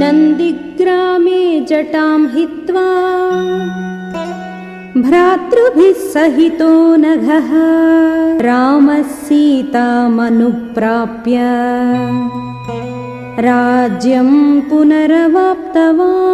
नन्दिग्रामे जटां हित्वा भ्रातृभिः सहितो नघः रामः सीतामनुप्राप्य राज्यं पुनरवाप्तवान्।